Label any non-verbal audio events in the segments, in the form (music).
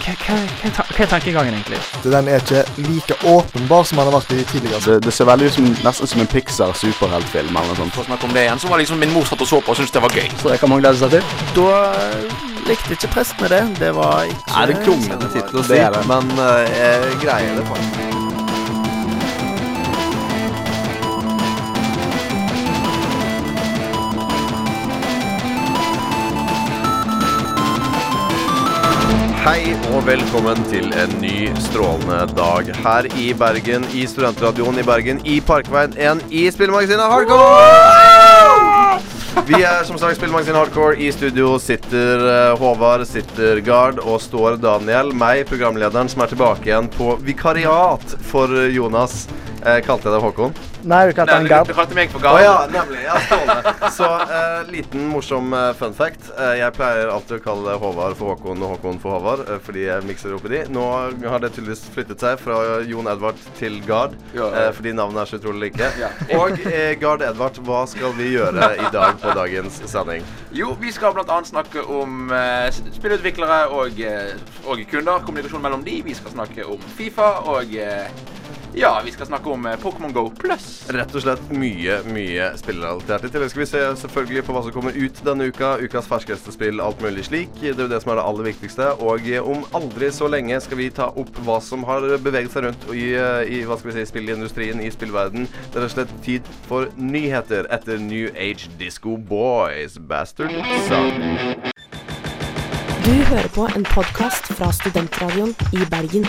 hva, er tankegangen, egentlig? Den er ikke like åpenbar som den har vært i tidligere. Det, det ser veldig ut som, nesten som en Pixar superheltfilm eller noe sånt. For å snakke om det igjen, så var liksom min mor satt og så på og syntes det var gøy. Så det kan man glede seg til. Da likte ikke prestene det. Det var ikke Er det en kronglete tittel å si, Det er det. men eh, jeg greier det faktisk. Hei og velkommen til en ny strålende dag her i Bergen, i Studentradioen i Bergen, i Parkveien 1, i spillemagasinet Hardcore! Vi er som sagt Spillemagasinet Hardcore. I studio sitter eh, Håvard, sitter Gard og står Daniel, meg, programlederen, som er tilbake igjen på vikariat for Jonas. Eh, kalte jeg deg Håkon? Nei, du kalte han Gard. du kalte meg for Gard. Oh, ja, nemlig. Ja, strålende. Så uh, liten morsom uh, fun fact. Uh, jeg pleier alltid å kalle Håvard for Håkon og Håkon for Håvard, fordi jeg mikser opp i de. Nå har det tydeligvis flyttet seg fra Jon Edvard til Gard, Ja. fordi navnene er så utrolig like. Ja. Og Gard Edvard, hva skal vi gjøre i dag på dagens sending? Jo, vi skal bl.a. snakke om spillutviklere og, og kunder. Kommunikasjon mellom de. Vi skal snakke om Fifa og ja, vi skal snakke om eh, Pokémon Go pluss. Rett og slett mye, mye spillrelatert. I tillegg skal vi se selvfølgelig på hva som kommer ut denne uka. Ukas ferskeste spill, alt mulig slik. Det er jo det som er det aller viktigste. Og eh, om aldri så lenge skal vi ta opp hva som har beveget seg rundt i, eh, i hva skal vi si, spillindustrien, i spillverden. Det er rett og slett tid for nyheter etter New Age Disco Boys. Bastard Son. Du hører på en podkast fra Studentradioen i Bergen.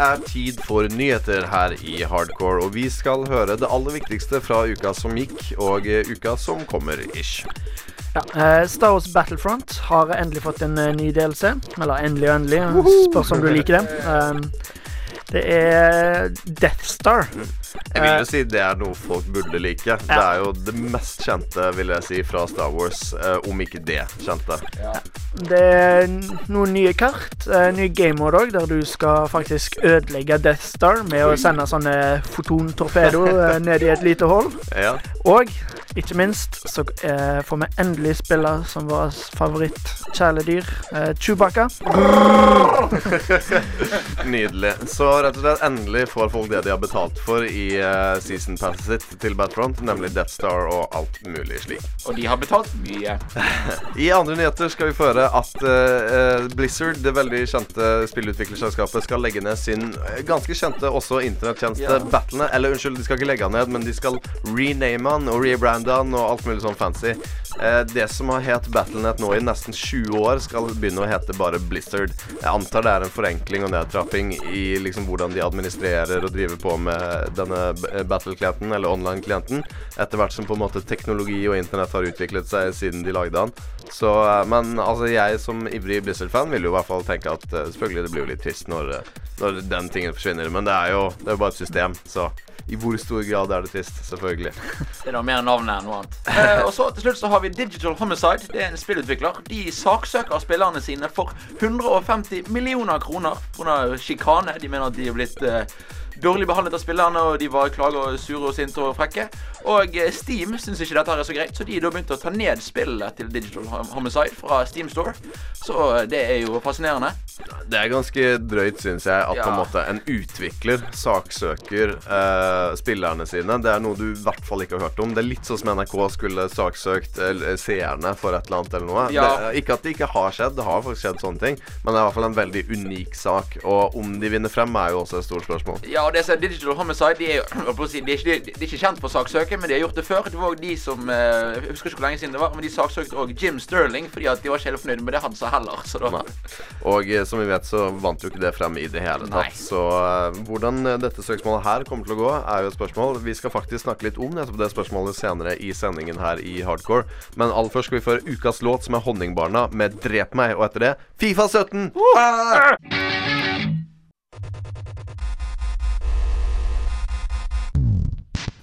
er tid for nyheter her i Hardcore, og vi skal høre det aller viktigste fra uka som gikk, og eh, uka som kommer, ish. Ja, eh, Star Wars Battlefront har endelig fått en eh, ny delelse. Eller endelig og endelig. Spørs om du liker det. Um, det er Death Star. Jeg vil jo si det er noe folk burde like. Det er jo det mest kjente, vil jeg si, fra Star Wars, eh, om ikke det kjente. Det er noen nye kart. nye ny game òg, der du skal faktisk ødelegge Death Star med å sende sånne fotontorpedo uh, ned i et lite hull. Ja. Og ikke minst så eh, får vi endelig spille som vår favoritt-kjæledyr, uh, Chewbacca. (laughs) Nydelig. Så rett og slett endelig får folk det de har betalt for i eh, season passet sitt til Battlefront, nemlig Death Star og alt mulig slik. Og de har betalt mye. (laughs) I andre nyheter skal vi få høre at eh, Blizzard, det veldig kjente spillutviklerselskapet, skal legge ned sin eh, ganske kjente også internetttjeneste Ja. Battlene. Eller unnskyld, de skal ikke legge den ned, men de skal rename den og rebrande den og alt mulig sånn fancy. Eh, det som har het Battlenet nå i nesten 20 år, skal begynne å hete bare Blizzard. Jeg antar det er en forenkling og nedtrapping i liksom hvordan de administrerer og driver på med denne battle-klienten, eller online-klienten, etter hvert som på en måte teknologi og internett har utviklet seg siden de lagde den. Så, eh, men altså, jeg som ivrig Blizzard-fan vil jo i hvert fall tenke at eh, selvfølgelig det blir jo litt trist når, eh, når den tingen forsvinner, men det er jo det er bare et system, så i hvor stor grad er det trist? Selvfølgelig. (laughs) Det er da mer navnet enn noe annet. (laughs) Eh, og så til slutt så har vi Digital Homicide. Det er en spillutvikler. De saksøker spillerne sine for 150 millioner kroner pga. sjikane. De mener at de er blitt eh, dårlig behandlet av spillerne, og de var klager sure og sinte og frekke. Og eh, Steam syns ikke dette her er så greit, så de da begynte å ta ned spillet til Digital Homicide fra Steam Store. Så eh, det er jo fascinerende. Det er ganske drøyt, syns jeg, at Ja. på en måte en utvikler saksøker eh, spillerne sine. Det er noe du i hvert fall ikke har hørt om. Det er litt sånn som NRK skulle saksøkt seerne for et eller annet eller noe. Ja. Det, ikke at det ikke har skjedd, det har faktisk skjedd sånne ting, men det er i hvert fall en veldig unik sak. Og om de vinner frem, er jo også et stort spørsmål. Ja, og det som er Digital Homicide de er jo si, de er, ikke, de er ikke kjent for saksøke, men de har gjort det før. Det var de som eh, Jeg husker ikke hvor lenge siden det var, men de saksøkte òg Jim Sterling fordi at de var ikke helt fornøyd med det han sa heller. Så da Og eh, som vi vet, så vant jo ikke det frem i det hele Nei. tatt. Så eh, hvordan dette søksmålet her kommer til å gå, er jo et spørsmål. Vi skal faktisk snakke litt om nettopp det spørsmålet senere i sendingen her i Hardcore. Men aller først skal vi få ukas låt, som er Honningbarna med 'Drep meg', og etter det Fifa 17! Ah!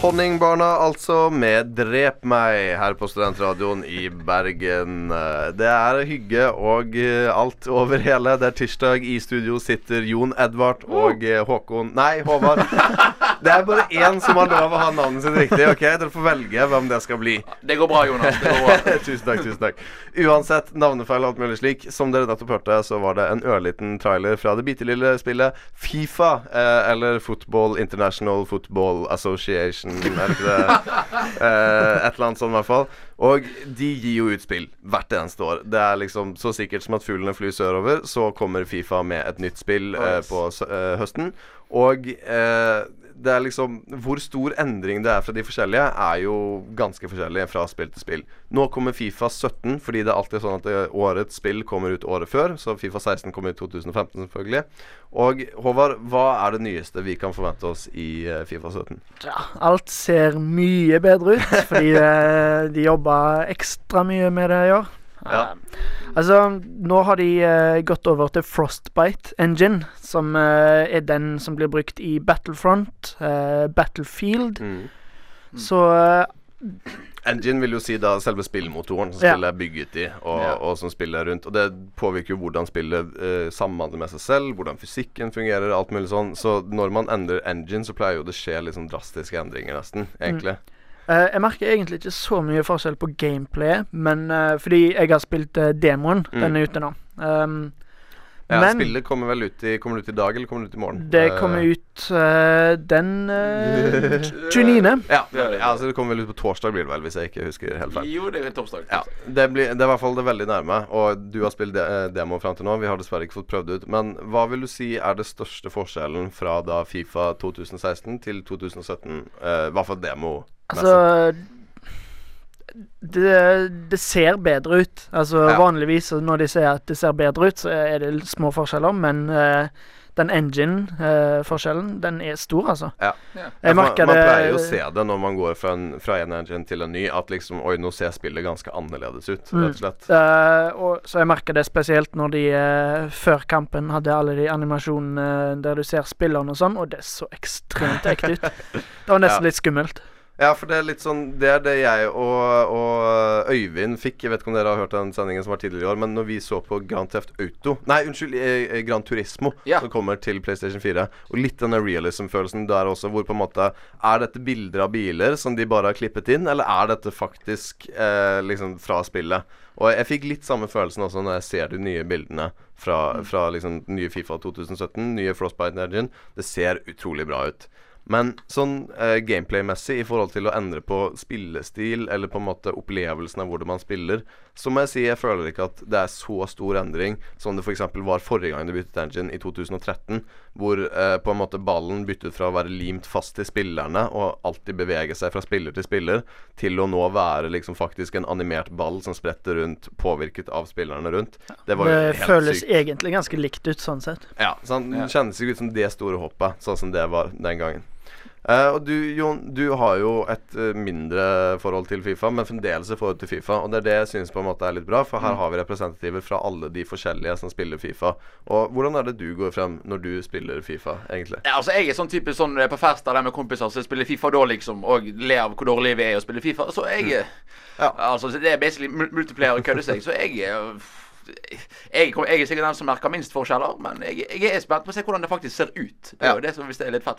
Honningbarna, altså, med 'Drep meg' her på Studentradioen i Bergen. Eh, Det er hygge og eh, alt over hele. Det er tirsdag. I studio sitter Jon Edvard og eh, Håkon Nei, Håvard. (laughs) Det er bare én som har lov å ha navnet sitt riktig. ok? Dere får velge hvem det skal bli. Det går bra, Jonas. Det går bra. (laughs) tusen takk. tusen takk Uansett, navnefeil og alt mulig slik. Som dere nettopp hørte, så var det en ørliten trailer fra det bitte lille spillet Fifa. Eh, eller Football International Football Association, er ikke det? (laughs) Eh, et eller annet sånt, i hvert fall. Og de gir jo ut spill hvert eneste år. Det er liksom så sikkert som at fuglene flyr sørover, så kommer Fifa med et nytt spill eh, på eh, høsten. Og eh, det er liksom Hvor stor endring det er fra de forskjellige, er jo ganske forskjellig fra spill til spill. Nå kommer Fifa 17, fordi det er alltid sånn at årets spill kommer ut året før. Så Fifa 16 kommer ut 2015, selvfølgelig. Og Håvard, hva er det nyeste vi kan forvente oss i eh, Fifa 17? Ja, alt ser mye bedre ut, fordi eh, de jobba ekstra mye med det i år. Ja. Eh, altså, nå har de uh, gått over til Frostbite Engine, som uh, er den som blir brukt i Battlefront, uh, Battlefield. Mm. Så eh, Engine vil jo si da selve spillmotoren som Ja. er bygget i, og, Ja. og som spillet er rundt. Og det påvirker jo hvordan spillet eh, samhandler med seg selv, hvordan fysikken fungerer, alt mulig sånn. Så når man endrer engine, så pleier jo det skje litt sånn drastiske endringer, nesten. Egentlig. Eh, jeg merker egentlig ikke så mye forskjell på gameplay, men eh, fordi jeg har spilt eh, demoen, Mm. den er ute nå. Um, Ja, men Spillet kommer vel ut i Kommer det ut i dag, eller kommer det ut i morgen? det kommer ut uh, den uh, 29. (laughs) Ja, ja, altså det kommer vel ut på torsdag, blir det vel, hvis jeg ikke husker helt feil. Jo, det er torsdag. Ja, det, blir, det er i hvert fall det veldig nærme, og du har spilt de demo fram til nå. Vi har dessverre ikke fått prøvd det ut. Men hva vil du si er det største forskjellen fra da Fifa 2016 til 2017? Eh, I hvert fall demo. Altså det, det ser bedre ut. Altså Ja. Vanligvis når de sier at det ser bedre ut, så er det små forskjeller, men uh, den engine-forskjellen, den er stor, altså. Ja. Ja. Jeg man, merker man det pleier jo å se det når man går fra en, fra en engine til en ny, at liksom Oi, nå ser spillet ganske annerledes ut, Mm. rett og slett. Eh, og, så jeg merker det spesielt når de eh, før kampen hadde alle de animasjonene der du ser spillerne og sånn, og det så ekstremt ekte ut. (laughs) Det var nesten Ja. litt skummelt. Ja, for det er litt sånn Det er det jeg og, og Øyvind fikk. Jeg vet ikke om dere har hørt den sendingen som var tidligere i år, men når vi så på Grand Theft Auto Nei, unnskyld, eh, eh, Grand Turismo, Ja. som kommer til PlayStation 4, og litt denne realism-følelsen der også, hvor på en måte Er dette bilder av biler som de bare har klippet inn, eller er dette faktisk eh, liksom fra spillet? Og jeg fikk litt samme følelsen også når jeg ser de nye bildene fra, fra liksom nye Fifa 2017, nye Frostbite Engine. Det ser utrolig bra ut. Men sånn eh, gameplay-messig i forhold til å endre på spillestil, eller på en måte opplevelsen av hvordan man spiller, så må jeg si jeg føler ikke at det er så stor endring som det f.eks. var forrige gang du byttet engine, i 2013, hvor eh, på en måte ballen byttet fra å være limt fast til spillerne og alltid bevege seg fra spiller til spiller, til å nå være liksom faktisk en animert ball som spretter rundt, påvirket av spillerne rundt. Det var jo Det helt føles sykt. egentlig ganske likt ut, sånn sett. Ja, sånn. Det kjennes ikke ut som det store hoppet, sånn som det var den gangen. Eh, og du, Jon, du har jo et eh, mindre forhold til Fifa, men fremdeles et forhold til Fifa. Og det er det jeg syns på en måte er litt bra, for her har vi representativer fra alle de forskjellige som spiller Fifa. Og hvordan er det du går frem når du spiller Fifa, egentlig? Ja, altså Jeg er sånn type sånn eh, på fester der med kompiser som spiller Fifa da, liksom, og ler av hvor dårlig vi er i å spille Fifa. Så jeg mm. Ja. Altså, det er basically mul- multiplayer og kødde seg, så jeg eh, jeg, jeg er sikkert den som merker minst forskjeller, men jeg, jeg er spent på å se hvordan det faktisk ser ut. Det er Ja. jo det som hvis det er litt fett.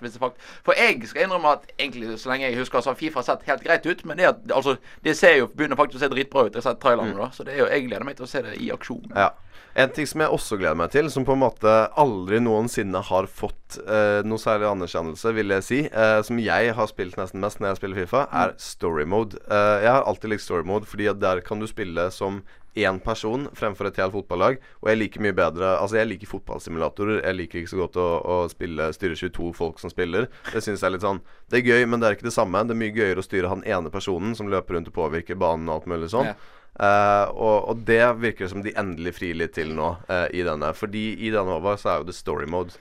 For jeg skal innrømme at egentlig så lenge jeg husker, så har Fifa sett helt greit ut. Men det, at, altså, det ser jo, begynner faktisk å se dritbra ut. Jeg har sett trailerne da. Så det jo, jeg gleder meg til å se det i aksjon. Ja. En ting som jeg også gleder meg til, som på en måte aldri noensinne har fått eh, noe særlig anerkjennelse, vil jeg si, eh, som jeg har spilt nesten mest når jeg spiller Fifa, er story mode. Eh, jeg har alltid likt story mode, fordi der kan du spille som én person fremfor et helt fotballag. Og jeg liker mye bedre Altså, jeg liker fotballsimulatorer. Jeg liker ikke så godt å, å spille styre 22 folk som spiller. Det syns jeg er litt sånn Det er gøy, men det er ikke det samme. Det er mye gøyere å styre han ene personen som løper rundt og påvirker banen og alt mulig sånn. Ja. Eh, og, og det virker som de endelig frir litt til nå uh, i denne. Fordi i denne over så er jo det story mode.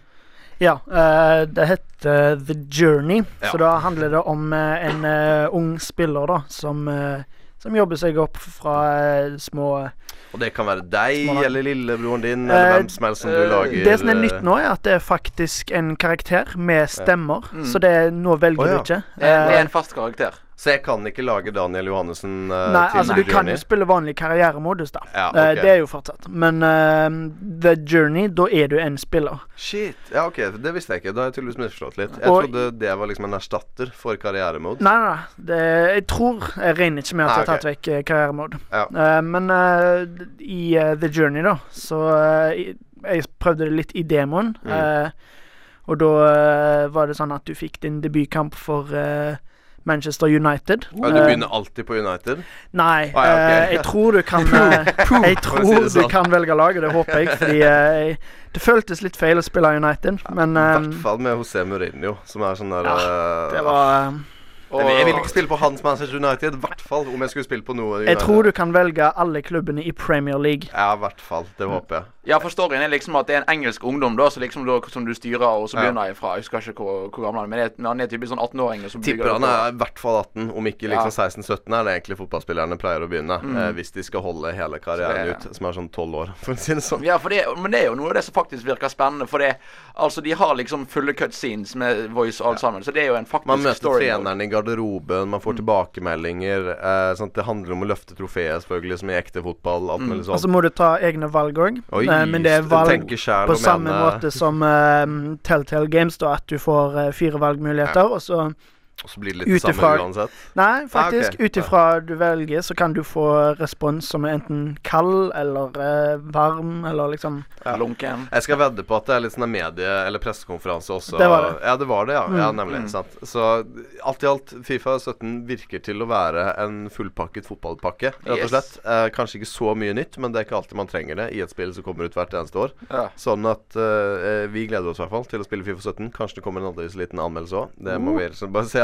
Ja, Uh, det heter The Journey. Ja. Så da handler det om en ung spiller da som, som jobber seg opp fra små Og det kan være deg Små- eller lillebroren din eller hvem som helst som du lager. Det som er nytt nå, er at det er faktisk en karakter med stemmer. Mm. Så det er, nå velger oh, ja. du ikke. Det det er en fast karakter. Så jeg kan ikke lage Daniel Johannessen uh, Nei, til altså du kan jo spille vanlig karrieremodus, da. Ja, okay. uh, det er jo fortsatt. Men uh, The Journey, da er du en spiller. Shit. Ja, ok, det visste jeg ikke. Da har jeg tydeligvis misforstått litt. Jeg Og- trodde det var liksom en erstatter for karrieremode. Nei, nei, nei. Det, jeg tror Jeg regner ikke med at Nei, jeg har tatt vekk eh, karrieremode. Ja. Eh, men eh, i eh, The Journey, da, så eh, Jeg prøvde det litt i demoen. Mm. eh, og da eh, var det sånn at du fikk din debutkamp for eh, Manchester United. Ja, du Eh, begynner alltid på United? Nei, Ah, ja, ok. eh, jeg tror du kan (laughs) eh, Jeg tror du sånn. kan velge lag, og det håper jeg, fordi jeg, det føltes litt feil å spille United, men I hvert fall med José Mourinho, som er sånn der ja, det var eh, jeg, vil- ikke spille på hans Manchester United, i hvert fall om jeg skulle spille på noe Jeg tror du kan velge alle klubbene i Premier League. Ja, i hvert fall. Det håper jeg. Ja, for storyen er liksom at det er en engelsk ungdom da, så liksom da, som du styrer, og så Ja. begynner jeg fra Jeg husker ikke hvor, hvor gammel han er, men han er typisk sånn 18-åring. så Tipper han er i hvert fall 18, om ikke liksom 16-17 er det egentlig fotballspillerne pleier å begynne. Mm. Eh, hvis de skal holde hele karrieren det- ut, som er sånn 12 år, for å si det sånn. Ja, for det, men det er jo noe av det som faktisk virker spennende. For det, altså de har liksom fulle cutscenes med voice og alt sammen. Så det er jo en faktisk story. Man møter treneren i garderoben, man får tilbakemeldinger. Eh, sånn at det handler om å løfte trofeet, selvfølgelig, som i ekte fotball. Alt mulig Og så må du ta egne valg òg, Oi, men det er valg på samme mene. måte som eh, Telltale Games, da, at du får eh, fire valgmuligheter, og så Og så blir det litt det samme uansett. Nei, faktisk. ok. Ut ifra du velger, så kan du få respons som er enten kald eller eh, varm, eller liksom Ja. Lunken. Jeg skal vedde på at det er litt sånn medie- eller pressekonferanse også. Det var det. Ja, det var det, ja. ja Mm. nemlig. Mm. Sant. Så alt i alt, Fifa 17 virker til å være en fullpakket fotballpakke, rett og Yes. slett. Eh, kanskje ikke så mye nytt, men det er ikke alltid man trenger det i et spill som kommer ut hvert eneste år. Ja. Sånn at eh, vi gleder oss i hvert fall til å spille Fifa 17. Kanskje det kommer en aldri så liten anmeldelse òg. Det må vi bare se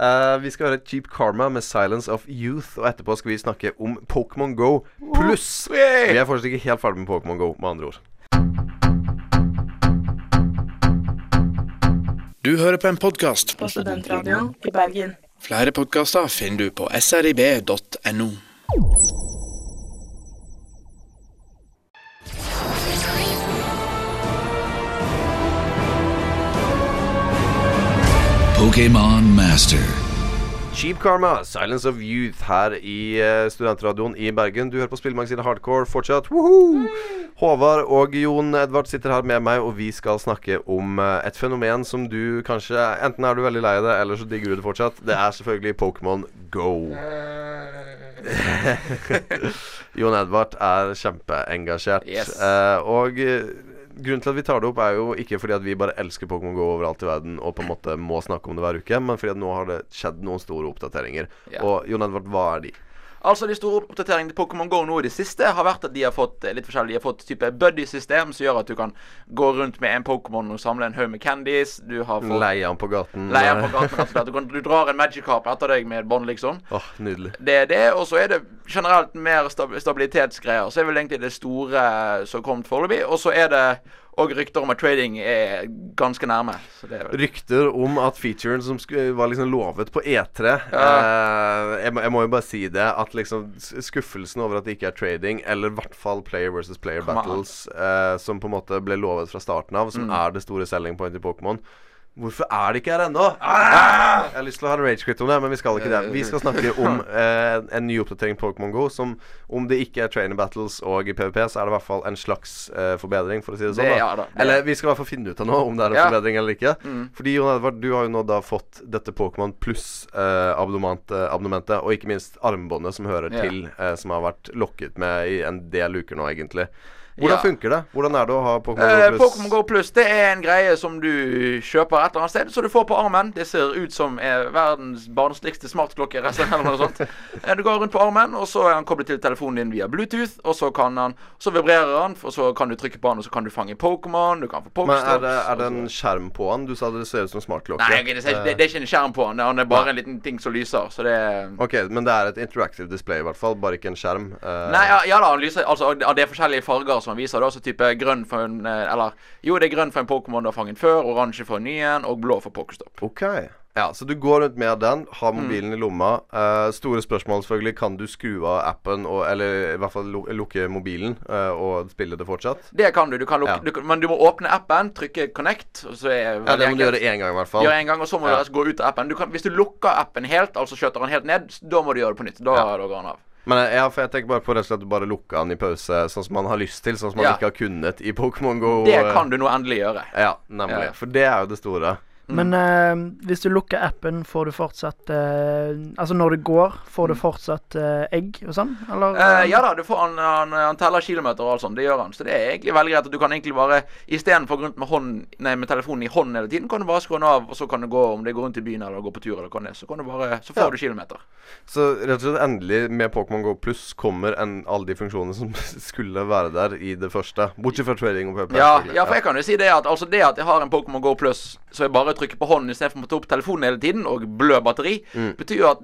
Eh, vi skal høre Cheap Karma med 'Silence of Youth', og etterpå skal vi snakke om Pokémon Go pluss. Vi er fortsatt ikke helt ferdig med Pokémon Go, med andre ord. Du hører på en podkast. På Studentradioen i Bergen. Flere podkaster finner du på srib.no. Pokemon Master. Cheap Karma, 'Silence of Youth' her i eh, Studentradioen i Bergen. Du hører på spillemagasinet Hardcore fortsatt. Woohoo! Håvard og Jon Edvard sitter her med meg, og vi skal snakke om eh, et fenomen som du kanskje Enten er du veldig lei det, eller så digger du det fortsatt. Det er selvfølgelig Pokémon Go. (laughs) Jon Edvard er kjempeengasjert. Yes. Eh, og grunnen til at vi tar det opp, er jo ikke fordi at vi bare elsker Pokémon Go overalt i verden og på en måte må snakke om det hver uke, men fordi at nå har det skjedd noen store oppdateringer. Ja. Og Jon Edvard, hva er de? Altså De store oppdateringene til Pokémon GO nå i det siste har vært at de har fått eh, litt forskjellig De har fått type buddy-system som gjør at du kan gå rundt med en Pokémon og samle en haug med candies. Du har fått Leie han på gaten? Leie på gaten. rett og slett. Du, kan, du drar en Magikarp etter deg med et bånd, liksom. Åh, nydelig. Det er det, og så er det generelt mer stabilitetsgreier. Så er vel egentlig det store som har kommet foreløpig. Og så er det òg rykter om at trading er ganske nærme. Så det er Rykter om at featuren som var liksom lovet på E3 eh, jeg, må, jeg må jo bare si det, at liksom skuffelsen over at det ikke er trading, eller i hvert fall player versus player Come battles, eh, som på en måte ble lovet fra starten av, som Mm. er det store selling point i Pokémon, Hvorfor er det ikke her ennå? Ah! Jeg har lyst til å ha en rage-quit om det, men vi skal ikke det. Vi skal snakke om (laughs) eh, en ny oppdatering på Pokémon GO som om det ikke er trainer battles og i PVP, så er det i hvert fall en slags eh, forbedring, for å si det sånn. Det- da. ja da, det- Eller vi skal i hvert fall finne ut av nå om det er en Ja. forbedring eller ikke. Mm. Fordi Jon Edvard, du har jo nå da fått dette Pokémon pluss-abonnementet, og ikke minst armbåndet som hører yeah. til, eh, som har vært lokket med i en del uker nå, egentlig. Hvordan Ja. funker det? Hvordan er det å ha Pokémon Eh, GO pluss? Pokémon GO Plus det er en greie som du kjøper et eller annet sted, så du får på armen. Det ser ut som er verdens barnsligste smartklokke. eller noe sånt. (laughs) Eh, Du går rundt på armen, og så er han koblet til telefonen din via Bluetooth. Og så kan han Så vibrerer han, og så kan du trykke på han, og så kan du fange Pokémon. Du kan få Men er det, er det en skjerm på han? Du sa det ser ut som smartklokke. Nei, det, er- det, det er ikke en skjerm på han. Han er bare en liten ting som lyser. Så det er Ok, Men det er et interactive display, i hvert fall. Bare ikke en skjerm. Eh, Nei, ja, ja da, han lyser Altså, det er forskjellige farger som han viser. da Så type grønn for en eh, Eller jo, det er grønn for en Pokémon du har fanget før, oransje for en ny en, og blå for Pokéstop. Ok. Ja, Så du går rundt med den, har Mm. mobilen i lomma. Uh, store spørsmål selvfølgelig. Kan du skru av appen, og, eller i hvert fall lu- lukke mobilen uh, og spille det fortsatt? Det kan du. du, kan lukke, Ja. du men du må åpne appen, trykke 'connect'. Og så er Ja, det må du gjøre gjøre én gang, i hvert fall. Gjør en gang, og så må Ja. du altså gå ut av appen. Du kan, hvis du lukker appen helt, altså skjøter den helt ned, da må du gjøre det på nytt. Da, Ja. da går den av. Men eh, ja, for jeg tenker bare på rett og slett bare lukker den i pause, sånn som man har lyst til. Sånn som man Ja. ikke har kunnet i Pokémon GO. Det eh, kan du nå endelig gjøre. Ja, nemlig. Ja. For det er jo det store. Men uh, hvis du lukker appen, får du fortsatt uh, Altså når du går, får du fortsatt uh, egg og sånn? Eller? Eh, ja da, du får han, han, han teller kilometer og alt sånt. Det gjør han. Så det er egentlig veldig greit at du kan egentlig bare istedenfor å gå rundt med, hånd, nei, med telefonen i hånden hele tiden, kan du bare skru den av, og så kan du gå om det går rundt i byen eller gå på tur eller hva det er. Så kan du bare Så får Ja. du kilometer. Så rett og slett endelig med Pokémon GO pluss kommer en, alle de funksjonene som (laughs) skulle være der i det første. Bortsett fra trading og PvP. Ja, ja, for jeg kan jo si det at altså det at jeg har en Pokémon GO Plus, så jeg bare trykker på hånden istedenfor å ta opp telefonen hele tiden og blø batteri, Mm. betyr jo at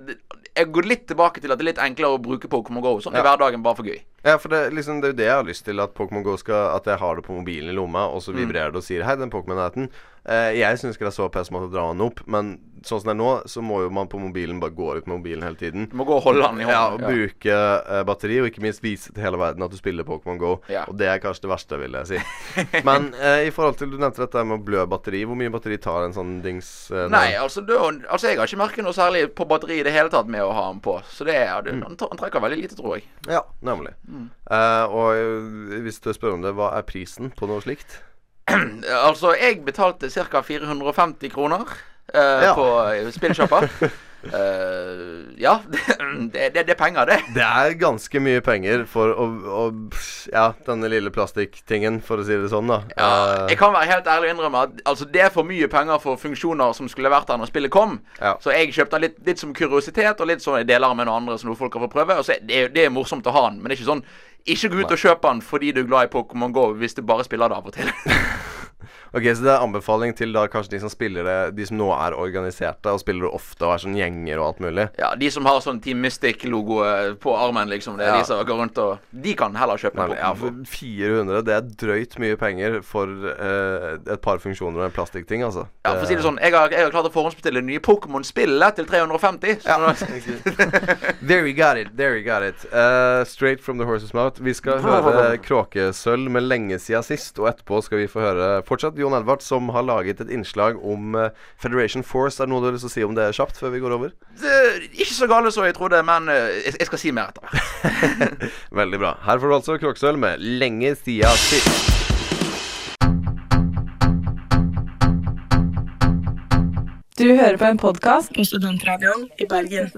jeg går litt tilbake til at det er litt enklere å bruke Pokémon GO sånn i hverdagen, bare for gøy. Ja, for det, liksom, det er jo det jeg har lyst til. At Pokémon GO skal At jeg har det på mobilen i lomma, og så Mm. vibrerer det og sier 'Hei, den Pokémon er. Eh, jeg syns ikke det er så pes måte å dra den opp, men sånn som det er nå, så må jo man på mobilen bare gå ut med mobilen hele tiden. Du må gå og holde den i hånden. Ja, og og bruke eh, batteri, og ikke minst vise til hele verden at du spiller Pokémon GO. Ja. Og det er kanskje det verste, vil jeg si. Men eh, i forhold til Du nevnte dette med å blø batteri. Hvor mye batteri tar en sånn dings? eh, Nei, altså, du, altså jeg har ikke merket noe særlig på batteri i det hele tatt med å ha ham på. Så det er, du, han, han trekker veldig lite, tror jeg. Ja, nemlig. Mm. Uh, og hvis du spør om det, hva er prisen på noe slikt? (clears throat) Altså, jeg betalte ca. 450 kroner uh, Ja. på spillsjappa. (laughs) Eh, ja, (laughs) det, det, det er penger, det. Det er ganske mye penger for å, å Ja, denne lille plastikktingen, for å si det sånn, da. Ja, Eh, jeg kan være helt ærlig og innrømme at altså, det er for mye penger for funksjoner som skulle vært der når spillet kom. Ja. Så jeg kjøpte den litt, litt som kuriositet, og litt sånn jeg deler med noen andre, som folk har fått prøve. Og så er det, det er morsomt å ha den, men det er ikke sånn Ikke gå ut og kjøp den fordi du er glad i Pokémon GO, hvis du bare spiller det av og til. (laughs) Ok, Så det er anbefaling til da kanskje de som spiller det De som nå er organiserte og spiller det ofte og er sånn gjenger og alt mulig. Ja, De som har sånn Team Mystic-logo eh, på armen, liksom. Det er Ja. de som går rundt og De kan heller kjøpe Nei, ja, for 400, det er drøyt mye penger for eh, et par funksjoner og en plastikkting, altså. Ja, for å si det sånn, jeg har, jeg har klart å forhåndsbestille nye Pokémon-spillet til 350. Så nå- (laughs) There you got it. There you got it. Uh, straight from the horse's mouth. Vi skal høre Kråkesølv med lenge siden sist, og etterpå skal vi få høre fortsatt Jon Edvard, som har laget et innslag om eh, Federation Force. Er det noe du har lyst til å si om det kjapt, før vi går over? det, ikke så gale som jeg trodde, men eh, jeg, jeg skal si mer etter hvert. (laughs) Veldig bra. Her får du altså Kråkesølv med lenge siden sist. Du hører på en podkast på Studentradioen i Bergen.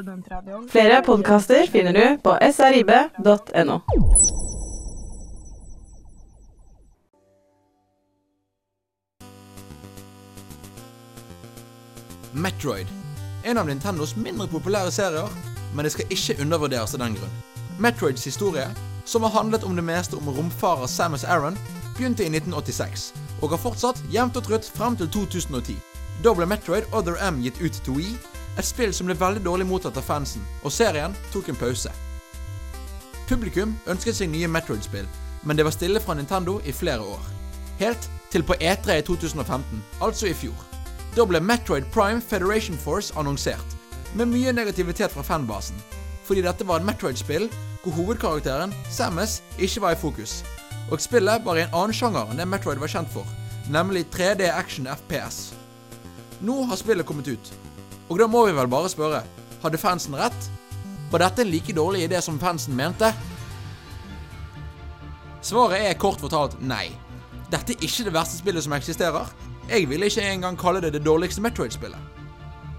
Flere podkaster finner du på srib.no. Metroid. En av Nintendos mindre populære serier, men det skal ikke undervurderes av den grunn. Metroids historie, som har handlet om det meste om romfarer Samus Aron, begynte i 1986, og har fortsatt jevnt og trutt frem til 2010. Da ble Metroid Other M gitt ut til Wii, et spill som ble veldig dårlig mottatt av fansen, og serien tok en pause. Publikum ønsket seg nye Metroid-spill, men det var stille fra Nintendo i flere år. Helt til på E3 i 2015, altså i fjor. Da ble Metroid Prime Federation Force annonsert, med mye negativitet fra fanbasen, fordi dette var et Metroid-spill hvor hovedkarakteren, Samus, ikke var i fokus, og spillet var i en annen sjanger enn det Metroid var kjent for, nemlig 3D action FPS. Nå har spillet kommet ut. Og da må vi vel bare spørre hadde fansen rett? Var dette en like dårlig idé som fansen mente? Svaret er kort fortalt nei. Dette er ikke det verste spillet som eksisterer. Jeg vil ikke engang kalle det det dårligste Metroid-spillet.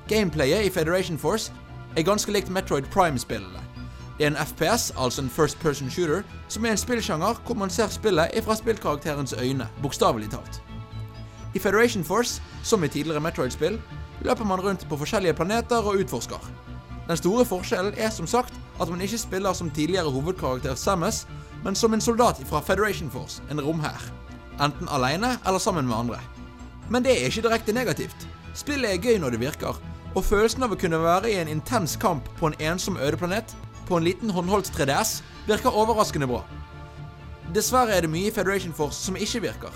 Gameplayet i Federation Force er ganske likt Metroid Prime-spillene. Det er en FPS, altså en first person shooter, som er en spillsjanger hvor man ser spillet ifra spillkarakterens øyne, bokstavelig talt. I Federation Force, som i tidligere Metroid-spill, løper man rundt på forskjellige planeter og utforsker. Den store forskjellen er som sagt at man ikke spiller som tidligere hovedkarakter Samus, men som en soldat fra Federation Force, en romhær. Enten alene eller sammen med andre. Men det er ikke direkte negativt. Spillet er gøy når det virker, og følelsen av å kunne være i en intens kamp på en ensom ødeplanet på en liten håndholdt 3DS virker overraskende bra. Dessverre er det mye i Federation Force som ikke virker.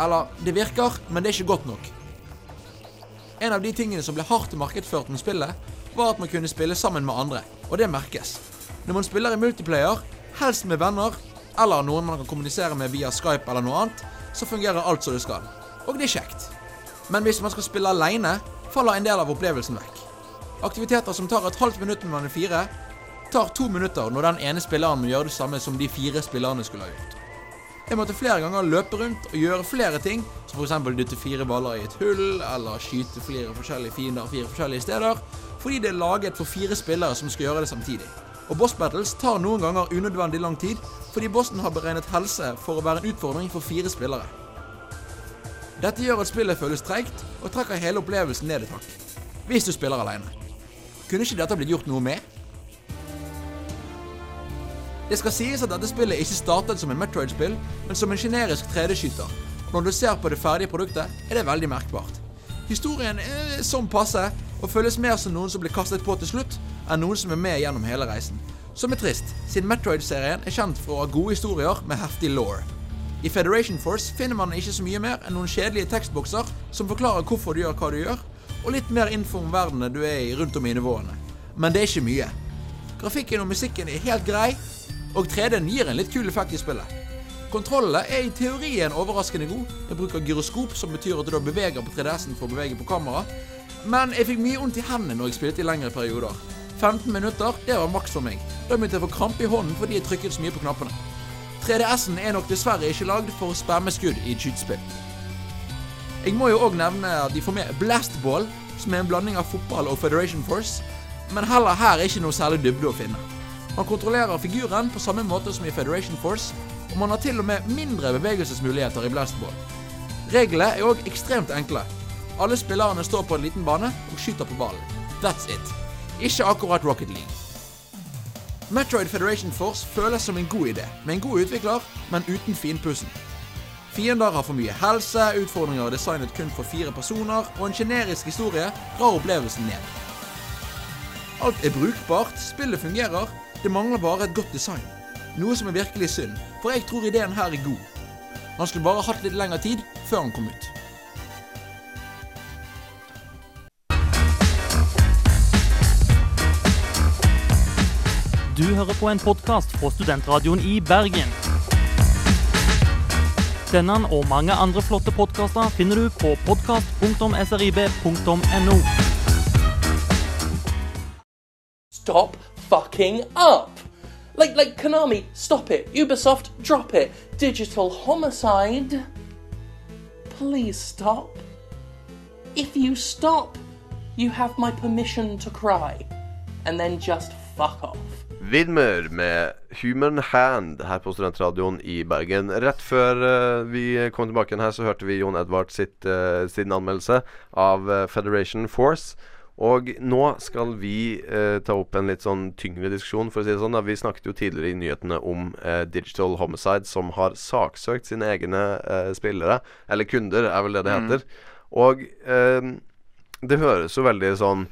Eller, det virker, men det er ikke godt nok. En av de tingene som ble hardt markedsført med spillet, var at man kunne spille sammen med andre, og det merkes. Når man spiller i multiplayer, helst med venner, eller noen man kan kommunisere med via Skype eller noe annet, så fungerer alt som det skal. Og det er kjekt. Men hvis man skal spille aleine, faller en del av opplevelsen vekk. Aktiviteter som tar et halvt minutt når man er fire, tar to minutter når den ene spilleren må gjøre det samme som de fire spillerne skulle ha gjort. Jeg måtte flere ganger løpe rundt og gjøre flere ting, som f.eks. dytte fire baller i et hull, eller skyte flere forskjellige fiender fire forskjellige steder, fordi det er laget for fire spillere som skal gjøre det samtidig. Og boss battles tar noen ganger unødvendig lang tid, fordi bossen har beregnet helse for å være en utfordring for fire spillere. Dette gjør at spillet føles treigt, og trekker hele opplevelsen ned et hakk. Hvis du spiller alene. Kunne ikke dette blitt gjort noe med? Det skal sies at dette spillet ikke startet som en Metroid-spill, men som en generisk 3D-skyter. Når du ser på det ferdige produktet, er det veldig merkbart. Historien er sånn passe, og føles mer som noen som blir kastet på til slutt, enn noen som er med gjennom hele reisen. Som er trist, siden Metroid-serien er kjent for å ha gode historier med heftig law. I Federation Force finner man ikke så mye mer enn noen kjedelige tekstbokser som forklarer hvorfor du gjør hva du gjør, og litt mer info om verdenene du er i rundt om i nivåene. Men det er ikke mye. Grafikken og musikken er helt grei, og 3D-en gir en litt kul effekt i spillet. Kontrollene er i teorien overraskende god. Jeg bruker gyroskop, som betyr at du da beveger på 3DS-en for å bevege på kamera. Men jeg fikk mye vondt i hendene når jeg spilte i lengre perioder. 15 minutter, det var maks for meg. Da begynte jeg å få krampe i hånden fordi jeg trykket så mye på knappene. 3DS-en er nok dessverre ikke lagd for å spamme skudd i et skytespill. Jeg må jo òg nevne at de får med Blastball, som er en blanding av fotball og Federation Force, men heller her er ikke noe særlig dybde å finne. Man kontrollerer figuren på samme måte som i Federation Force, og man har til og med mindre bevegelsesmuligheter i Blastball. Reglene er òg ekstremt enkle. Alle spillerne står på en liten bane og skyter på ballen. That's it. Ikke akkurat Rocket League. Metroid Federation Force føles som en god idé, med en god utvikler, men uten finpussen. Fiender har for mye helse, utfordringer designet kun for fire personer, og en generisk historie drar opplevelsen ned. Alt er brukbart, spillet fungerer, det mangler bare et godt design. Noe som er virkelig synd, for jeg tror ideen her er god. Han skulle bare hatt litt lengre tid før han kom ut. Du hører på en podkast fra Studentradioen i Bergen. Denne og mange andre flotte podkaster finner du på podkast.srib.no. Stop fucking up! Like, like Konami, stop it. Ubisoft, drop it. Digital homicide, please stop. If you stop, you have my permission to cry. And then just fuck off. Vidmer med Human Hand her på Studentradioen i Bergen. Rett før uh, vi kom tilbake igjen her, så hørte vi Jon Edvard sitt, uh, sin anmeldelse av uh, Federation Force. Og nå skal vi ta opp en litt sånn tyngre diskusjon, for å si det sånn. Da. Vi snakket jo tidligere i nyhetene om Digital Homicide, som har saksøkt sine egne spillere. Eller kunder, er vel det det heter. Mm. Og det høres jo veldig sånn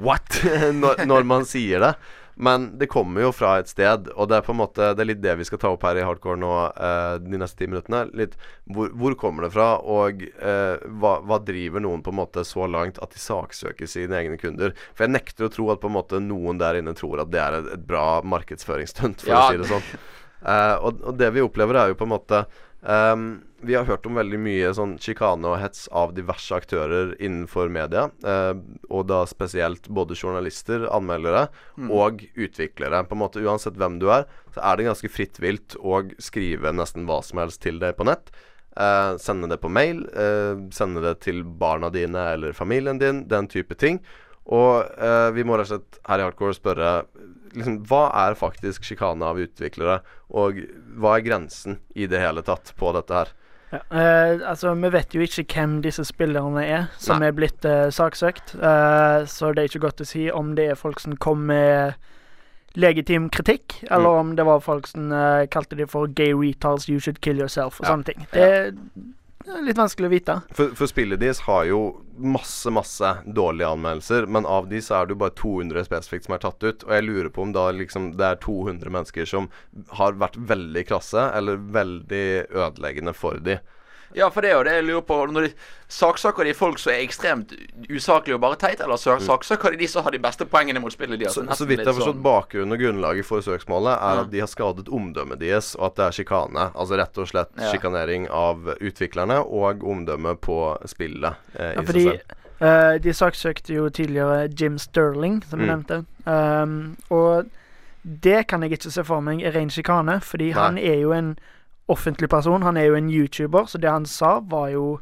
What? (laughs) når, når man sier det. Men det kommer jo fra et sted, og det er på en måte Det er litt det vi skal ta opp her i Hardcore nå eh, de neste ti minuttene. Litt hvor, hvor, kommer det fra, og eh, hva, hva, driver noen på en måte så langt at de saksøker sine egne kunder? For jeg nekter å tro at på en måte noen der inne tror at det er et, et bra markedsføringsstunt, for ja. å si det sånn. Eh, og, og, det vi opplever, er jo på en måte Um, vi har hørt om veldig mye sånn sjikane og hets av diverse aktører innenfor media. Eh, og da spesielt både journalister, anmeldere Mm. og utviklere. På en måte Uansett hvem du er, så er det ganske fritt vilt å skrive nesten hva som helst til deg på nett. Eh, sende det på mail, eh, sende det til barna dine eller familien din, den type ting. Og eh, vi må rett og slett her i Hardcore spørre liksom, Hva er faktisk sjikane av utviklere, og hva er grensen i det hele tatt på dette her? Ja, eh, altså, Vi vet jo ikke hvem disse spillerne er som Nei. er blitt eh, saksøkt. Eh, så det er ikke godt å si om det er folk som kom med legitim kritikk, eller Mm. om det var folk som eh, kalte de for gay retards, you should kill yourself og Ja. sånne ting. Det litt vanskelig å vite. For, for spillet deres har jo masse, masse dårlige anmeldelser, men av de så er det jo bare 200 spesifikt som er tatt ut. Og jeg lurer på om da liksom det er 200 mennesker som har vært veldig krasse, eller veldig ødeleggende for de. Ja, for det er jo det jeg lurer på. Når de Saksøker de folk som er ekstremt usaklige og bare teit, eller saksaker saksøker de de som har de beste poengene mot spillet deres? Så, så vidt jeg har forstått sånn- bakgrunnen og grunnlaget for søksmålet, er Ja. at de har skadet omdømmet deres, og at det er sjikane. Altså rett og slett Ja. sjikanering av utviklerne og omdømmet på spillet eh, Ja, fordi seg selv. eh, de saksøkte jo tidligere Jim Sterling, som jeg Mm. nevnte. Um, og det kan jeg ikke se for meg er ren sjikane, fordi Nei. han er jo en offentlig person. Han er jo en YouTuber, så det han sa, var jo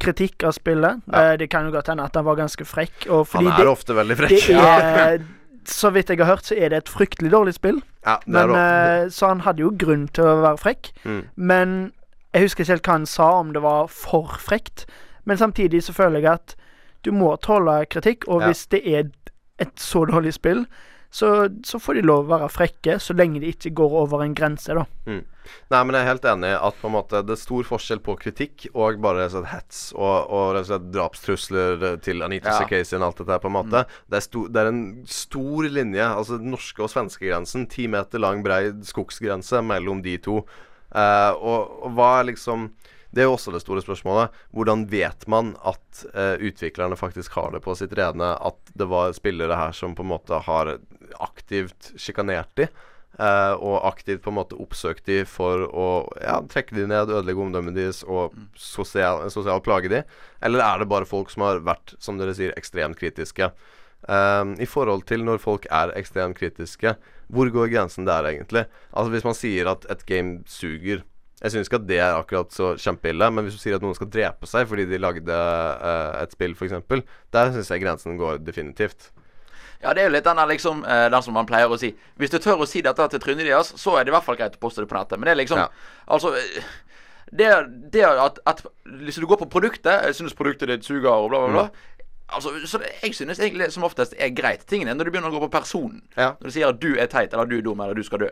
kritikk av spillet. Eh, det kan jo godt hende at han var ganske frekk. Han er det, ofte veldig frekk. Er, så vidt jeg har hørt, så er det et fryktelig dårlig spill. Ja, Men, eh, så han hadde jo grunn til å være frekk. Mm. Men jeg husker ikke helt hva han sa, om det var for frekt. Men samtidig så føler jeg at du må tåle kritikk, og Ja. hvis det er et så dårlig spill, så, så får de lov å være frekke, så lenge de ikke går over en grense, da. Mm. Nei, men jeg er helt enig i at på en måte det er stor forskjell på kritikk og bare rett og slett hets og, og rett og slett drapstrusler til Anita Ja. Sarkeesian og alt dette her, på en måte. Det, er sto, det er en stor linje, altså den norske og svenske grensen, ti meter lang, brei skogsgrense mellom de to. Uh, og, og hva er liksom Det er jo også det store spørsmålet. Hvordan vet man at uh, utviklerne faktisk har det på sitt redne at det var spillere her som på en måte har aktivt sjikanert de? Uh, og aktivt på en måte oppsøkt de for å ja, trekke de ned, ødelegge omdømmet deres og sosial, sosial plage de? Eller er det bare folk som har vært, som dere sier, ekstremt kritiske? Um, I forhold til når folk er ekstremt kritiske, hvor går grensen der egentlig? Altså Hvis man sier at et game suger Jeg syns ikke at det er akkurat så kjempeille, men hvis du sier at noen skal drepe seg fordi de lagde uh, et spill, f.eks., der syns jeg grensen går definitivt. Ja, det er jo litt den der liksom eh, Den som man pleier å si. Hvis du tør å si dette til trynet deres, så er det i hvert fall greit å poste det på nettet. Men det er liksom Ja. Altså eh, det, det at, at Hvis du går på produktet Jeg synes produktet ditt suger og bla, bla, bla. Mm. Altså, så det, Jeg synes egentlig som oftest er greit. Tingene når du begynner å gå på personen. Ja. Når du sier at du er teit, eller du er dum, eller du skal dø.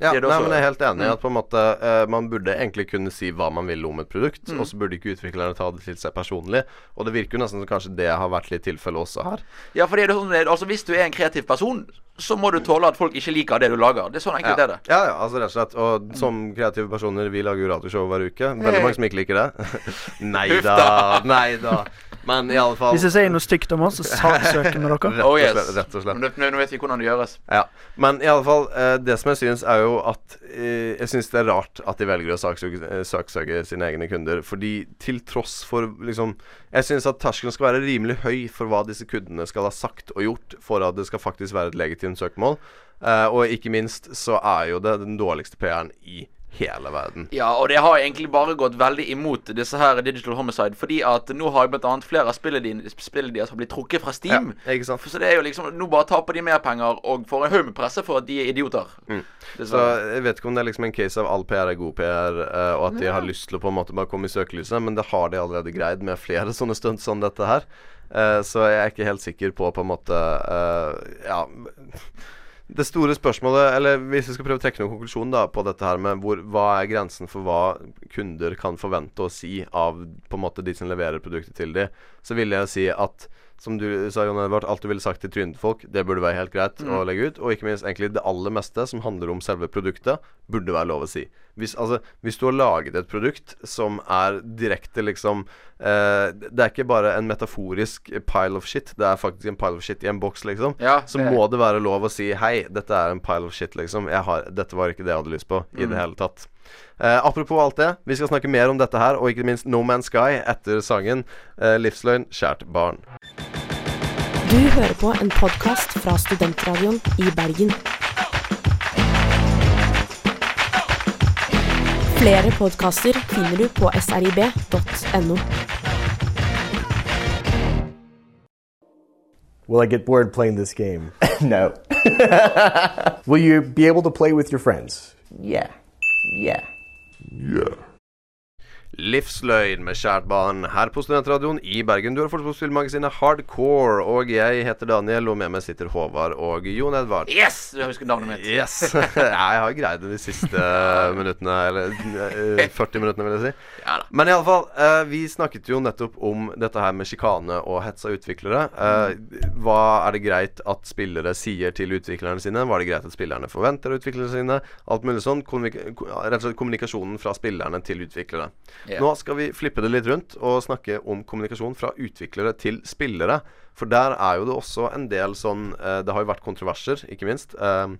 Ja, Det nei, men jeg er helt enig i Mm. at på en måte uh, man burde egentlig kunne si hva man vil om et produkt, Mm. og så burde ikke utviklerne ta det til seg personlig. Og det virker jo nesten som kanskje det har vært litt tilfelle også her. Ja, for det er sånn, altså Hvis du er en kreativ person, så må du tåle at folk ikke liker det du lager. Det er sånn enkelt ja. er det. Ja, ja, altså rett og slett. Og som kreative personer, vi lager jo radioshow hver uke. Veldig Hey. mange som ikke liker det. (laughs) nei da, nei da. Men i alle fall Hvis jeg sier noe stygt om oss, så saksøker (laughs) vi dere. Rett Oh og slett. Rett og slett. Nå, nå vet vi hvordan det gjøres. Ja, Men i alle fall, eh, det som jeg syns, er jo at eh, Jeg syns det er rart at de velger å saksøke, eh, saksøke sine egne kunder. Fordi til tross for liksom Jeg syns at terskelen skal være rimelig høy for hva disse kundene skal ha sagt og gjort for at det skal faktisk være et legitimt søkemål. Eh, og ikke minst så er jo det den dårligste PR-en i hele verden. Ja, og det har egentlig bare gått veldig imot disse her Digital Homicide. Fordi at nå har jo annet flere av spillene dine- spillene deres har blitt trukket fra Steam. Ja, ikke sant? Så det er jo liksom Nå bare taper de mer penger og får en haug med presse for at de er idioter. Mm. Så jeg vet ikke om det er liksom en case av all PR er god PR, eh, og at de har lyst til å på en måte bare komme i søkelyset, men det har de allerede greid med flere (laughs) sånne stunts som dette her. Eh, så jeg er ikke helt sikker på på en måte eh, Ja. Det store spørsmålet, eller hvis vi skal prøve å trekke noen konklusjon da på dette her med hvor, hva er grensen for hva kunder kan forvente å si av på en måte de som leverer produktet til dem, så ville jeg si at som du sa, Jon Edvard, alt du ville sagt til trynet folk, det burde være helt greit Mm. å legge ut. Og ikke minst egentlig det aller meste som handler om selve produktet, burde være lov å si. Hvis, altså, hvis du har laget et produkt som er direkte liksom eh, Det er ikke bare en metaforisk pile of shit, det er faktisk en pile of shit i en boks, liksom. Ja, så må det være lov å si hei, dette er en pile of shit, liksom. Jeg har, dette var ikke det jeg hadde lyst på i Mm. det hele tatt. Uh, apropos alt det, vi skal snakke mer om dette her, og ikke minst No Man's Sky etter sangen uh, 'Livsløgn kjært barn'. Du hører på en podkast fra Studentradioen i Bergen. Flere podkaster finner du på srib.no. Will I get bored playing this game? (laughs) no. (laughs) Will you be able to play with your friends? Yeah. Yeah. Yeah. Livsløgn med kjært barn her på Studentradioen i Bergen. Du har fortsatt på spillmagasinet Hardcore, og jeg heter Daniel, og med meg sitter Håvard og Jon Edvard. Yes! Du husker navnet mitt. Yes! (laughs) jeg har greid det de siste minuttene, eller eh, 40 minuttene, vil jeg si. Men iallfall, uh, vi snakket jo nettopp om dette her med sjikane og hets av utviklere. Eh, hva er det greit at spillere sier til utviklerne sine? Hva er det greit at spillerne forventer av utviklerne sine? Alt mulig sånn. Rett og slett kommunikasjonen fra spillerne til utviklere. Ja. Nå skal vi flippe det litt rundt og snakke om kommunikasjon fra utviklere til spillere. For der er jo det også en del sånn eh, Det har jo vært kontroverser, ikke minst. Eh,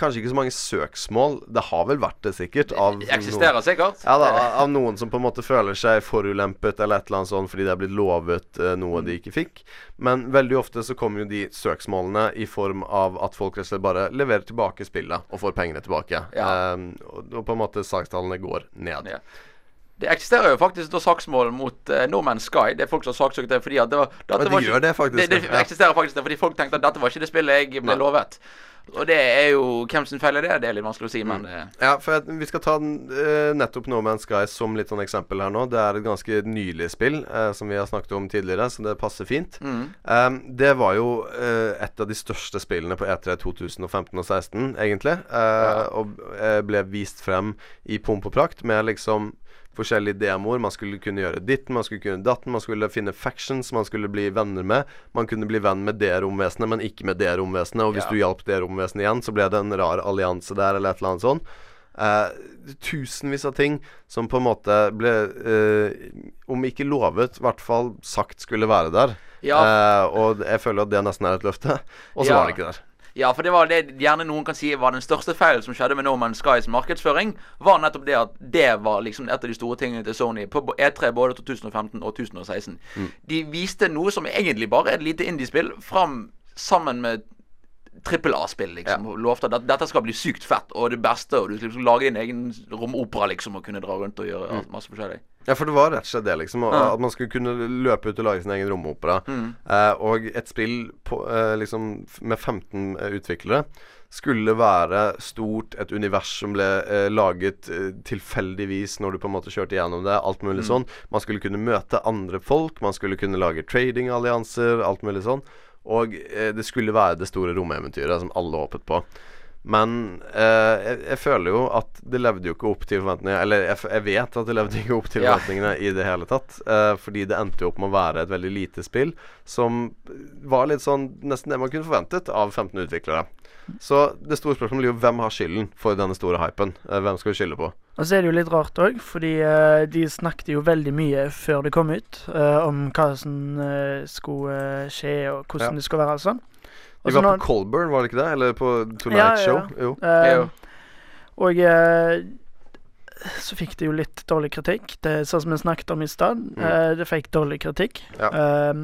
kanskje ikke så mange søksmål. Det har vel vært det, sikkert. Av Det eksisterer noen- sikkert. Ja, da, av noen som på en måte føler seg forulempet eller et eller annet sånt fordi det er blitt lovet eh, noe de ikke fikk. Men veldig ofte så kommer jo de søksmålene i form av at folk rett og slett bare leverer tilbake spillet og får pengene tilbake. Eh, og, og på en måte sakstallene går ned. Det eksisterer jo faktisk da saksmål mot uh, No Man's Sky. Det er folk som har saksøkt det fordi at det var, dette de var ikke- gjør det faktisk, Det, det eksisterer faktisk det fordi folk tenkte at dette var ikke det spillet jeg ble Nei. lovet. Og det er jo Hvem sin feil er det? Det er litt vanskelig å si, men eh, Ja, for jeg, vi skal ta eh, nettopp No Man's Sky som litt sånn eksempel her nå. Det er et ganske nylig spill, uh, som vi har snakket om tidligere, så det passer fint. Mm. Um, det var jo uh, et av de største spillene på E3 2015 og 2016, egentlig. Ja. Og eh, ble vist frem i pomp og prakt med liksom forskjellige demoer. Man skulle kunne gjøre ditten, man skulle kunne datten, man skulle finne factions man skulle bli venner med. Man kunne bli venn med det romvesenet, men ikke med det romvesenet. Og hvis Ja. du hjalp det romvesenet igjen, så ble det en rar allianse der, eller et eller annet sånn. Eh, tusenvis av ting som på en måte ble eh, Om ikke lovet, i hvert fall sagt skulle være der. Ja. Eh, og jeg føler at det nesten er et løfte. Og så Ja. var det ikke der. Ja, for det var det gjerne noen kan si var den største feilen som skjedde med No Man's Skys markedsføring, var nettopp det at det var liksom et av de store tingene til Sony på E3 både 2015 og 2016. Mm. De viste noe som egentlig bare er et lite indiespill, fram sammen med trippel A-spill, liksom. Og lovte at dette skal bli sykt fett og det beste, og du skal liksom lage din egen romopera, liksom, og kunne dra rundt og gjøre mm. masse forskjellig. Ja, for det var rett og slett det, liksom. og- Ja. At man skulle kunne løpe ut og lage sin egen romopera. Mm. Eh, og et spill på, eh, liksom med 15 eh, utviklere skulle være stort, et univers som ble eh, laget eh, tilfeldigvis når du på en måte kjørte gjennom det. Alt mulig Mm. sånn. Man skulle kunne møte andre folk, man skulle kunne lage tradingallianser, alt mulig sånn. Og eh, det skulle være det store romeventyret som alle håpet på. Men eh, jeg, jeg føler jo at det levde jo ikke opp til forventningene Eller jeg, jeg vet at det levde ikke opp til Ja. forventningene i det hele tatt. eh, fordi det endte jo opp med å være et veldig lite spill som var litt sånn nesten det man kunne forventet av 15 utviklere. Så det store spørsmålet blir jo hvem har skylden for denne store hypen? Eh, hvem skal vi skylde på? Og så er det jo litt rart òg, fordi eh, de snakket jo veldig mye før det kom ut eh, om hva som eh, skulle skje, og hvordan Ja. det skulle være og sånn. Vi var nå- på Colburn, var det ikke det? Eller på Tonight Ja, ja, Show? ja. Jo. Eh, og uh, så fikk det jo litt dårlig kritikk. Det er Sånn som vi snakket om i stad. Mm. Eh, det fikk dårlig kritikk. Ja. Eh,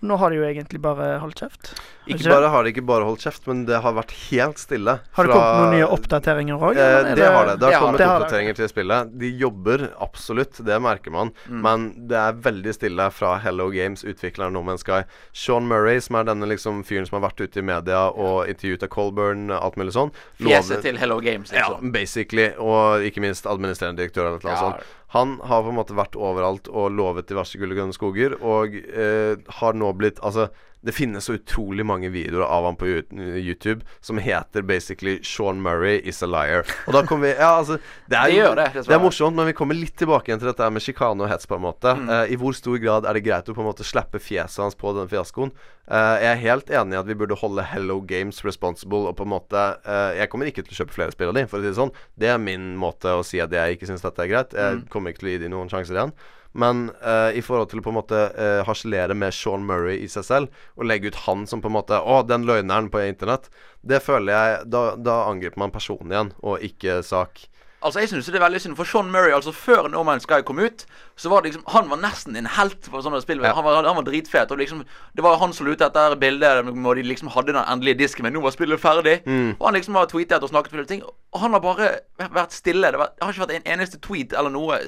nå har de jo egentlig bare holdt kjeft. Har Ikke ikke bare har de ikke bare holdt kjeft, men det har vært helt stille. Har det kommet noen nye oppdateringer òg? Eh, det har det. Det har kommet det har det. oppdateringer til spillet. De jobber absolutt, det merker man. Mm. Men det er veldig stille fra Hello Games, utvikleren No Man's Sky. Sean Murray, som er denne liksom fyren som har vært ute i media og intervjuet av Colburn, alt mulig sånn. Fjeset til Hello Games, Ja, liksom. basically. Og ikke minst administrerende direktør eller noe Ja. sånt. Han har på en måte vært overalt og lovet diverse gull og grønne skoger, og eh, har nå blitt Altså, det finnes så utrolig mange videoer av han på YouTube som heter basically 'Sean Murray is a liar'. Og da kommer vi Ja, altså Det er, Det det, det er morsomt, men vi kommer litt tilbake igjen til dette med sjikane og hets, på en måte. Mm. Uh, I hvor stor grad er det greit å på en måte slippe fjeset hans på denne fiaskoen? Uh, jeg er helt enig i at vi burde holde Hello Games responsible, og på en måte uh, Jeg kommer ikke til å kjøpe flere spill av de, for å si det sånn. Det er min måte å si at jeg ikke syns dette er greit. Jeg Mm. kommer ikke til å gi de noen sjanser igjen. Men uh, i forhold til å på en måte uh, harselere med Sean Murray i seg selv, og legge ut han som på en måte Å, den løgneren på internett. Det føler jeg Da, da angriper man personen igjen, og ikke sak. Altså, jeg synes det er veldig synd, for Sean Murray, altså før No Man's Sky kom ut, så var det liksom Han var nesten en helt for sånne spill. Han, var, han var dritfet. Og liksom Det var han som lot etter bildet og de liksom hadde den endelige disken, men nå var spillet ferdig. Mm. Og han liksom har tweetet og snakket om ting. Og han har bare vært stille. Det, var, det har ikke vært en eneste tweet eller noe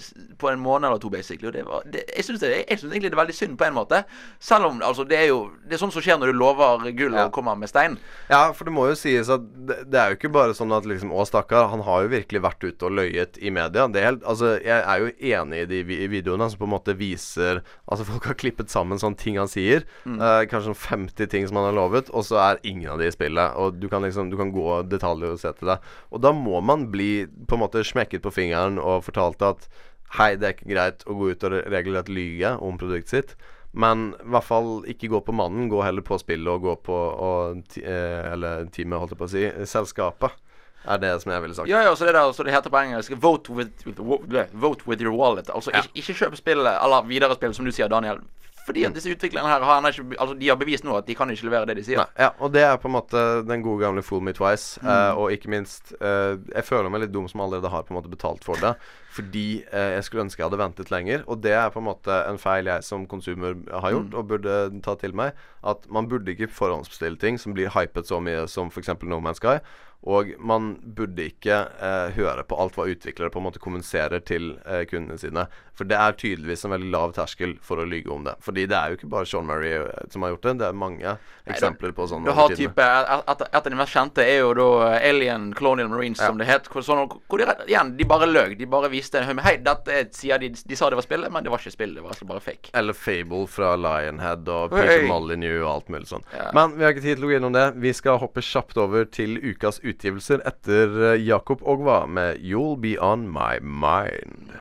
på en måned eller to, basically. Og det var, det, jeg syns egentlig det er veldig synd på en måte. Selv om altså, det er jo Det er sånn som skjer når du lover gull og kommer med stein. Ja, for det må jo sies at det, det er jo ikke bare sånn at liksom Å, stakkar, han har jo virkelig vært ute og løyet i media. Det er helt Altså, jeg er jo enig i de vi- videoene som på en måte viser Altså, folk har klippet sammen sånne ting han sier. Mm. Eh, kanskje sånn 50 ting som han har lovet, og så er ingen av de i spillet. Og du kan liksom Du kan gå detaljer og se til det. Og da må man bli på en måte smekket på fingeren og fortalt at Hei, det er ikke greit å gå ut og re- regelrett lyge om produktet sitt. Men i hvert fall ikke gå på mannen, gå heller på spillet og gå på og, eh, Eller teamet, holdt jeg på å si. Selskapet er det som jeg ville sagt. Ja, ja, så det der, så det heter på engelsk Vote with, vote with your wallet. Altså ikke, ikke kjøp spill eller videre spill, som du sier, Daniel. Fordi at disse utviklerne her har ikke Altså, de har bevist nå at de kan ikke levere det de sier. Nei, ja, og det er på en måte den gode gamle fool me twice. Mm. Uh, og ikke minst uh, Jeg føler meg litt dum som allerede har på en måte betalt for det. Fordi uh, jeg skulle ønske jeg hadde ventet lenger. Og det er på en måte en feil jeg som konsumer har gjort, Mm. og burde ta til meg. At man burde ikke forhåndsbestille ting som blir hypet så mye som f.eks. No Man's Sky. Og man burde ikke eh, høre på alt hva utviklere på en måte kommuniserer til eh, kundene sine. For det er tydeligvis en veldig lav terskel for å lyge om det. Fordi det er jo ikke bare Sean Murray eh, som har gjort det. Det er mange eksempler på sånn. Du har type et, et, et av de mest kjente er jo da Alien Colonial Marines, som det het. Hvor, sånn, hvor de, igjen, de bare løg. De bare viste en Hei, dette er- sier de, de sa det var spillet, men det var ikke spill. Det var altså bare fake. Eller Fable fra Lionhead og. Peter Molyneux og alt mulig sånn. Ja. Men vi har ikke tid til å gå innom det. Vi skal hoppe kjapt over til ukas utgivelser etter eh, Jakob Ogva med 'You'll Be On My Mind'.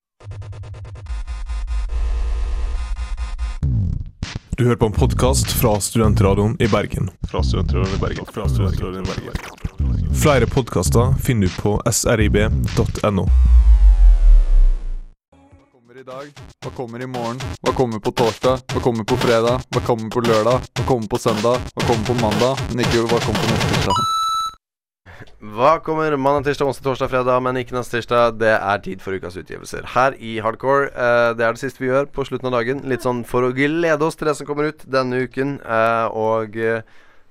Du hører på en podkast fra Studentradioen i Bergen. Fra Studentradioen i Bergen. Fra Studentradioen i Bergen. Flere podkaster finner du på srib.no. Hva kommer i dag? Hva kommer i morgen? Hva kommer på torsdag? Hva kommer på fredag? Hva kommer på lørdag? Hva kommer på søndag? Hva kommer på mandag? Men ikke hva kommer på neste tirsdag. Hva kommer mandag, tirsdag, onsdag, torsdag, fredag, men ikke neste tirsdag? Det er tid for ukas utgivelser. Her i Hardcore. eh, det er det siste vi gjør på slutten av dagen. Litt sånn for å glede oss til det som kommer ut denne uken. eh, og eh,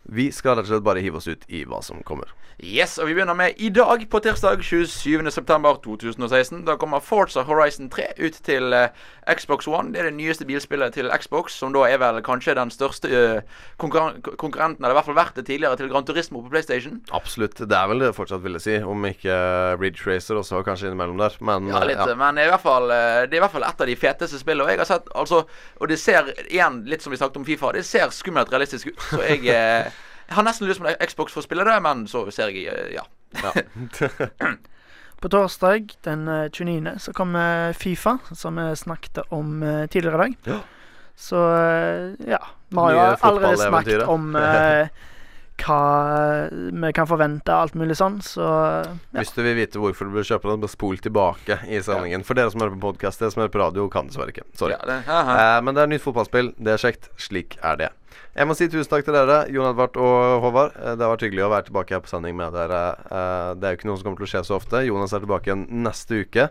vi skal rett og slett bare hive oss ut i hva som kommer. Yes, og vi begynner med i dag, på tirsdag 27.9.2016. Da kommer Forza Horizon 3 ut til uh, Xbox One. Det er det nyeste bilspillet til Xbox, som da er vel kanskje den største uh, konkurren konkurrenten, eller i hvert fall vært det tidligere, til Gran Turismo på PlayStation. Absolutt. Det er vel det fortsatt, vil jeg si. Om ikke Ridge Racer også kanskje innimellom der. Men Ja, eh, litt, men det er, i hvert fall, eh, det er i hvert fall et av de feteste spillene. Og jeg har sett, altså Og det ser igjen, litt som vi snakket om Fifa, det ser skummelt realistisk ut. Så jeg, eh, jeg har nesten lyst på en Xbox for å spille det, men så ser jeg eh, ja. (clears throat) På torsdag den eh, 29. så kommer Fifa, som vi snakket om eh, tidligere i dag. Så eh, ja. Vi har jo allerede snakket om eh, (laughs) hva vi kan forvente, alt mulig sånn, så ja. Hvis du vil vite hvorfor du bør kjøpe den, bare spol tilbake i sendingen. For dere som hører på podkast, dere som hører på radio, kan dessverre ikke. Sorry. Ja, det- eh, men det er nytt fotballspill. Det er kjekt. Slik er det. Jeg må si tusen takk til dere, Jon Edvard og Håvard. Eh, Det har vært hyggelig å være tilbake her på sending med dere. Eh, Det er jo ikke noe som kommer til å skje så ofte. Jonas er tilbake igjen neste uke.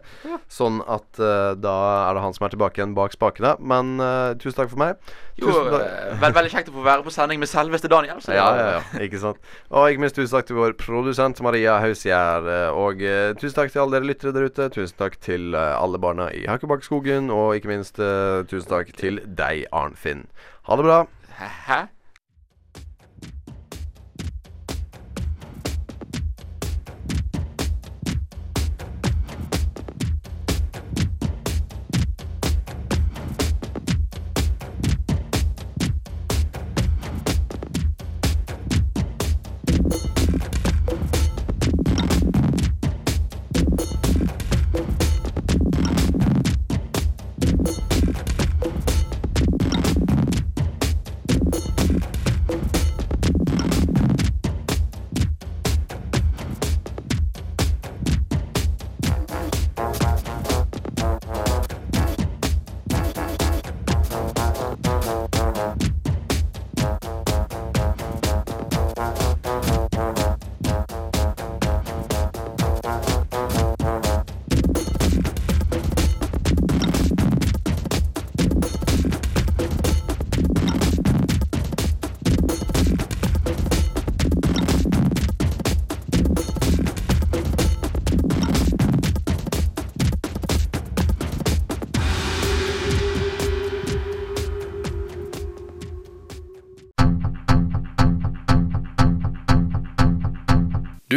Sånn at eh, da er det han som er tilbake igjen bak spakene. Men tusen takk for meg. Jo, vel, veldig kjekt å få være på sending med selveste Daniel. så (laughs) ja, ja, ja, ikke sant. Og ikke minst tusen takk til vår produsent Maria Hausgjerd. Og tusen takk til alle dere lyttere der ute. Tusen takk til alle barna i Hakkebakkeskogen. Og ikke minst tusen takk til deg, Arnfinn. Ha det bra. Hæ? Du